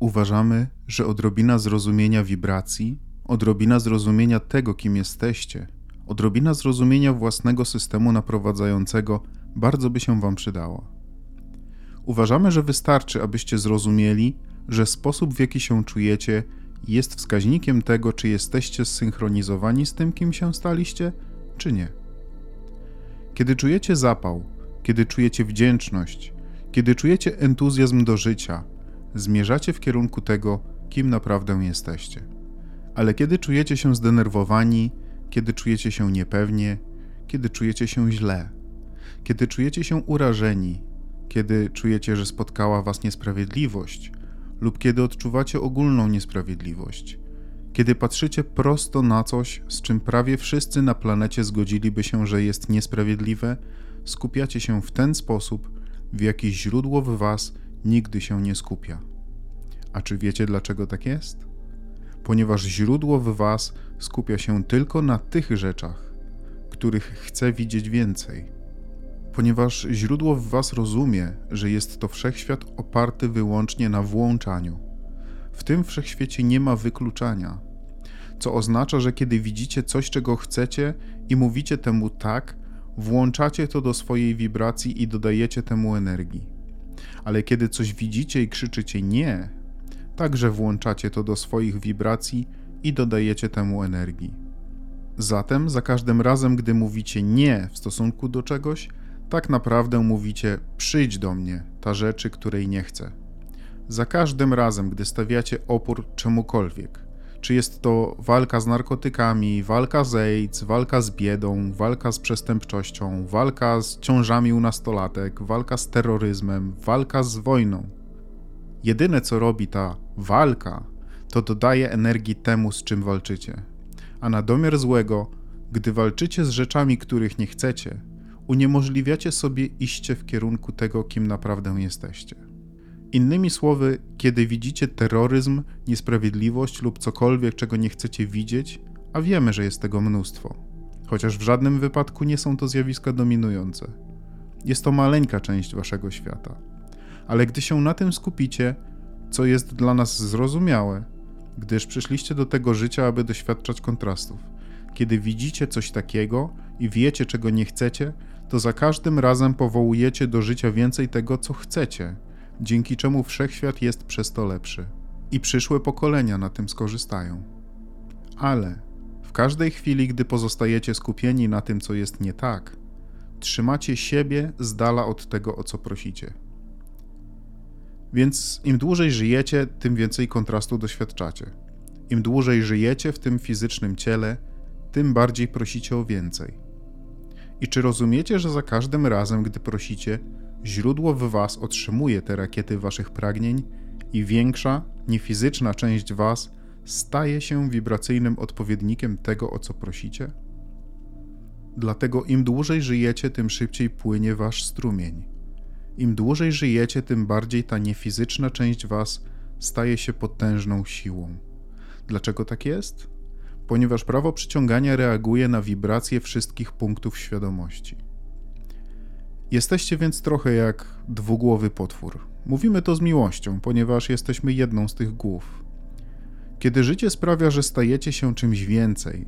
Uważamy, że odrobina zrozumienia wibracji, odrobina zrozumienia tego, kim jesteście, odrobina zrozumienia własnego systemu naprowadzającego bardzo by się Wam przydała. Uważamy, że wystarczy, abyście zrozumieli, że sposób, w jaki się czujecie, jest wskaźnikiem tego, czy jesteście zsynchronizowani z tym, kim się staliście, czy nie. Kiedy czujecie zapał, kiedy czujecie wdzięczność, kiedy czujecie entuzjazm do życia, zmierzacie w kierunku tego, kim naprawdę jesteście. Ale kiedy czujecie się zdenerwowani, kiedy czujecie się niepewnie, kiedy czujecie się źle, kiedy czujecie się urażeni, kiedy czujecie, że spotkała was niesprawiedliwość, lub kiedy odczuwacie ogólną niesprawiedliwość, kiedy patrzycie prosto na coś, z czym prawie wszyscy na planecie zgodziliby się, że jest niesprawiedliwe, skupiacie się w ten sposób, w jaki źródło w was nigdy się nie skupia. A czy wiecie dlaczego tak jest? Ponieważ źródło w was skupia się tylko na tych rzeczach, których chce widzieć więcej. Ponieważ źródło w was rozumie, że jest to wszechświat oparty wyłącznie na włączaniu. W tym wszechświecie nie ma wykluczania, co oznacza, że kiedy widzicie coś, czego chcecie i mówicie temu tak, włączacie to do swojej wibracji i dodajecie temu energii. Ale kiedy coś widzicie i krzyczycie nie, także włączacie to do swoich wibracji i dodajecie temu energii. Zatem za każdym razem, gdy mówicie nie w stosunku do czegoś, tak naprawdę mówicie przyjdź do mnie, ta rzeczy, której nie chcę. Za każdym razem, gdy stawiacie opór czemukolwiek, czy jest to walka z narkotykami, walka z AIDS, walka z biedą, walka z przestępczością, walka z ciążami u nastolatek, walka z terroryzmem, walka z wojną. Jedyne co robi ta walka, to dodaje energii temu, z czym walczycie. A na domiar złego, gdy walczycie z rzeczami, których nie chcecie, uniemożliwiacie sobie iście w kierunku tego, kim naprawdę jesteście. Innymi słowy, kiedy widzicie terroryzm, niesprawiedliwość lub cokolwiek, czego nie chcecie widzieć, a wiemy, że jest tego mnóstwo, chociaż w żadnym wypadku nie są to zjawiska dominujące. Jest to maleńka część waszego świata. Ale gdy się na tym skupicie, co jest dla nas zrozumiałe, gdyż przyszliście do tego życia, aby doświadczać kontrastów. Kiedy widzicie coś takiego i wiecie, czego nie chcecie, to za każdym razem powołujecie do życia więcej tego, co chcecie, dzięki czemu wszechświat jest przez to lepszy i przyszłe pokolenia na tym skorzystają. Ale w każdej chwili, gdy pozostajecie skupieni na tym, co jest nie tak, trzymacie siebie z dala od tego, o co prosicie. Więc im dłużej żyjecie, tym więcej kontrastu doświadczacie. Im dłużej żyjecie w tym fizycznym ciele, tym bardziej prosicie o więcej. I czy rozumiecie, że za każdym razem, gdy prosicie, źródło w Was otrzymuje te rakiety Waszych pragnień i większa, niefizyczna część Was staje się wibracyjnym odpowiednikiem tego, o co prosicie? Dlatego im dłużej żyjecie, tym szybciej płynie Wasz strumień. Im dłużej żyjecie, tym bardziej ta niefizyczna część Was staje się potężną siłą. Dlaczego tak jest? Ponieważ prawo przyciągania reaguje na wibracje wszystkich punktów świadomości. Jesteście więc trochę jak dwugłowy potwór. Mówimy to z miłością, ponieważ jesteśmy jedną z tych głów. Kiedy życie sprawia, że stajecie się czymś więcej,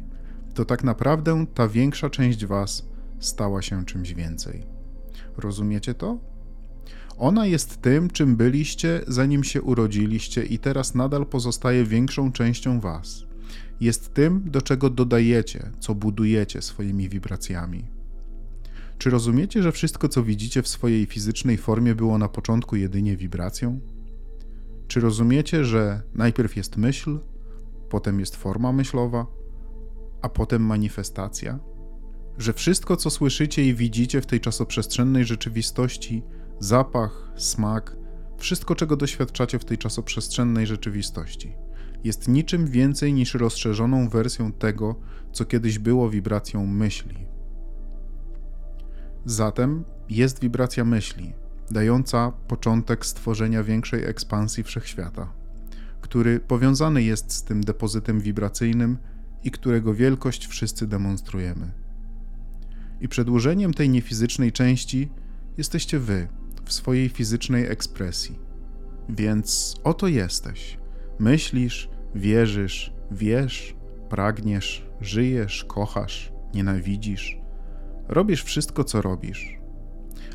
to tak naprawdę ta większa część Was stała się czymś więcej. Rozumiecie to? Ona jest tym, czym byliście, zanim się urodziliście, i teraz nadal pozostaje większą częścią Was. Jest tym, do czego dodajecie, co budujecie swoimi wibracjami. Czy rozumiecie, że wszystko, co widzicie w swojej fizycznej formie, było na początku jedynie wibracją? Czy rozumiecie, że najpierw jest myśl, potem jest forma myślowa, a potem manifestacja? Że wszystko, co słyszycie i widzicie w tej czasoprzestrzennej rzeczywistości zapach, smak, wszystko, czego doświadczacie w tej czasoprzestrzennej rzeczywistości jest niczym więcej niż rozszerzoną wersją tego, co kiedyś było wibracją myśli. Zatem jest wibracja myśli, dająca początek stworzenia większej ekspansji wszechświata, który powiązany jest z tym depozytem wibracyjnym i którego wielkość wszyscy demonstrujemy. I przedłużeniem tej niefizycznej części jesteście wy w swojej fizycznej ekspresji. Więc oto jesteś. Myślisz, wierzysz, wiesz, pragniesz, żyjesz, kochasz, nienawidzisz. Robisz wszystko, co robisz.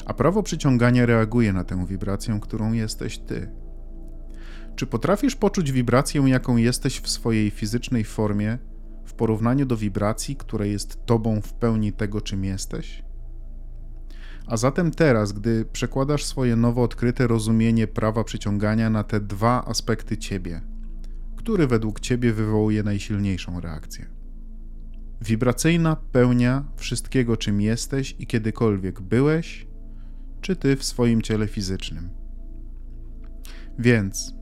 A prawo przyciągania reaguje na tę wibrację, którą jesteś ty. Czy potrafisz poczuć wibrację, jaką jesteś w swojej fizycznej formie, w porównaniu do wibracji, która jest tobą w pełni tego, czym jesteś? A zatem teraz, gdy przekładasz swoje nowo odkryte rozumienie prawa przyciągania na te dwa aspekty ciebie, który według ciebie wywołuje najsilniejszą reakcję? Wibracyjna pełnia wszystkiego, czym jesteś i kiedykolwiek byłeś, czy ty w swoim ciele fizycznym. Więc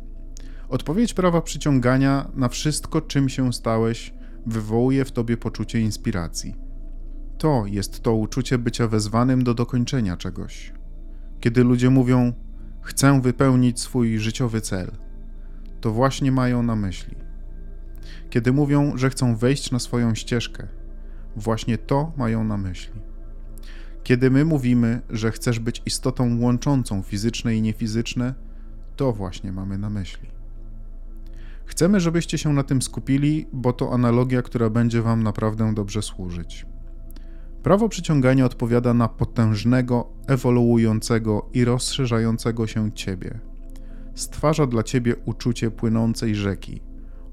odpowiedź prawa przyciągania na wszystko, czym się stałeś, wywołuje w tobie poczucie inspiracji to jest to uczucie bycia wezwanym do dokończenia czegoś. Kiedy ludzie mówią, chcę wypełnić swój życiowy cel, to właśnie mają na myśli. Kiedy mówią, że chcą wejść na swoją ścieżkę, właśnie to mają na myśli. Kiedy my mówimy, że chcesz być istotą łączącą fizyczne i niefizyczne, to właśnie mamy na myśli. Chcemy, żebyście się na tym skupili, bo to analogia, która będzie Wam naprawdę dobrze służyć. Prawo przyciągania odpowiada na potężnego, ewoluującego i rozszerzającego się ciebie. Stwarza dla ciebie uczucie płynącej rzeki,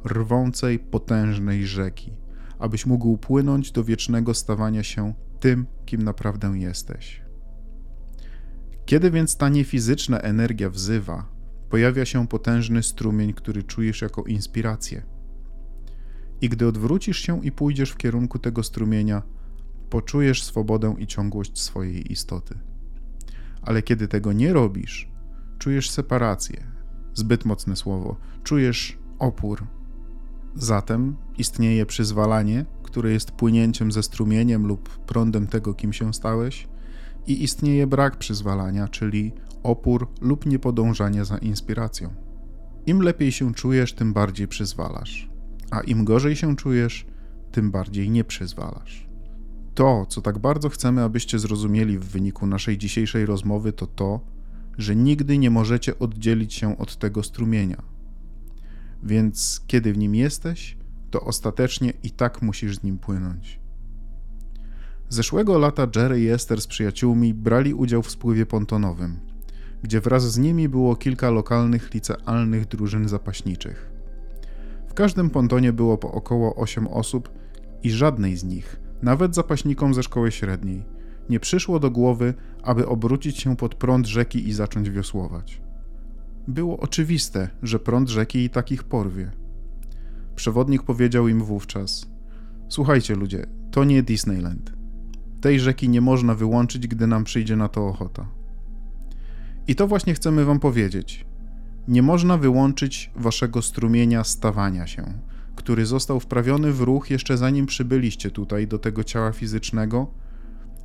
rwącej, potężnej rzeki, abyś mógł płynąć do wiecznego stawania się tym, kim naprawdę jesteś. Kiedy więc ta niefizyczna energia wzywa, pojawia się potężny strumień, który czujesz jako inspirację. I gdy odwrócisz się i pójdziesz w kierunku tego strumienia, poczujesz swobodę i ciągłość swojej istoty. Ale kiedy tego nie robisz, czujesz separację, zbyt mocne słowo, czujesz opór. Zatem istnieje przyzwalanie, które jest płynięciem ze strumieniem lub prądem tego, kim się stałeś, i istnieje brak przyzwalania, czyli opór lub niepodążanie za inspiracją. Im lepiej się czujesz, tym bardziej przyzwalasz, a im gorzej się czujesz, tym bardziej nie przyzwalasz. To, co tak bardzo chcemy, abyście zrozumieli w wyniku naszej dzisiejszej rozmowy, to to, że nigdy nie możecie oddzielić się od tego strumienia. Więc kiedy w nim jesteś, to ostatecznie i tak musisz z nim płynąć. Zeszłego lata Jerry i Esther z przyjaciółmi brali udział w spływie pontonowym, gdzie wraz z nimi było kilka lokalnych licealnych drużyn zapaśniczych. W każdym pontonie było po około 8 osób i żadnej z nich nawet zapaśnikom ze szkoły średniej, nie przyszło do głowy, aby obrócić się pod prąd rzeki i zacząć wiosłować. Było oczywiste, że prąd rzeki i takich porwie. Przewodnik powiedział im wówczas: Słuchajcie, ludzie, to nie Disneyland. Tej rzeki nie można wyłączyć, gdy nam przyjdzie na to ochota. I to właśnie chcemy Wam powiedzieć. Nie można wyłączyć Waszego strumienia stawania się, który został wprawiony w ruch jeszcze zanim przybyliście tutaj do tego ciała fizycznego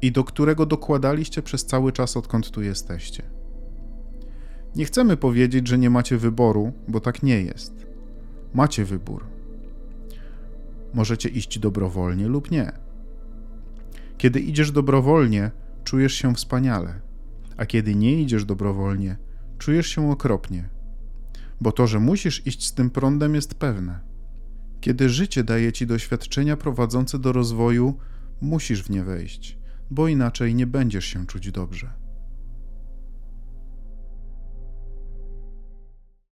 i do którego dokładaliście przez cały czas, odkąd tu jesteście. Nie chcemy powiedzieć, że nie macie wyboru, bo tak nie jest. Macie wybór. Możecie iść dobrowolnie lub nie. Kiedy idziesz dobrowolnie, czujesz się wspaniale, a kiedy nie idziesz dobrowolnie, czujesz się okropnie, bo to, że musisz iść z tym prądem, jest pewne. Kiedy życie daje ci doświadczenia prowadzące do rozwoju, musisz w nie wejść, bo inaczej nie będziesz się czuć dobrze.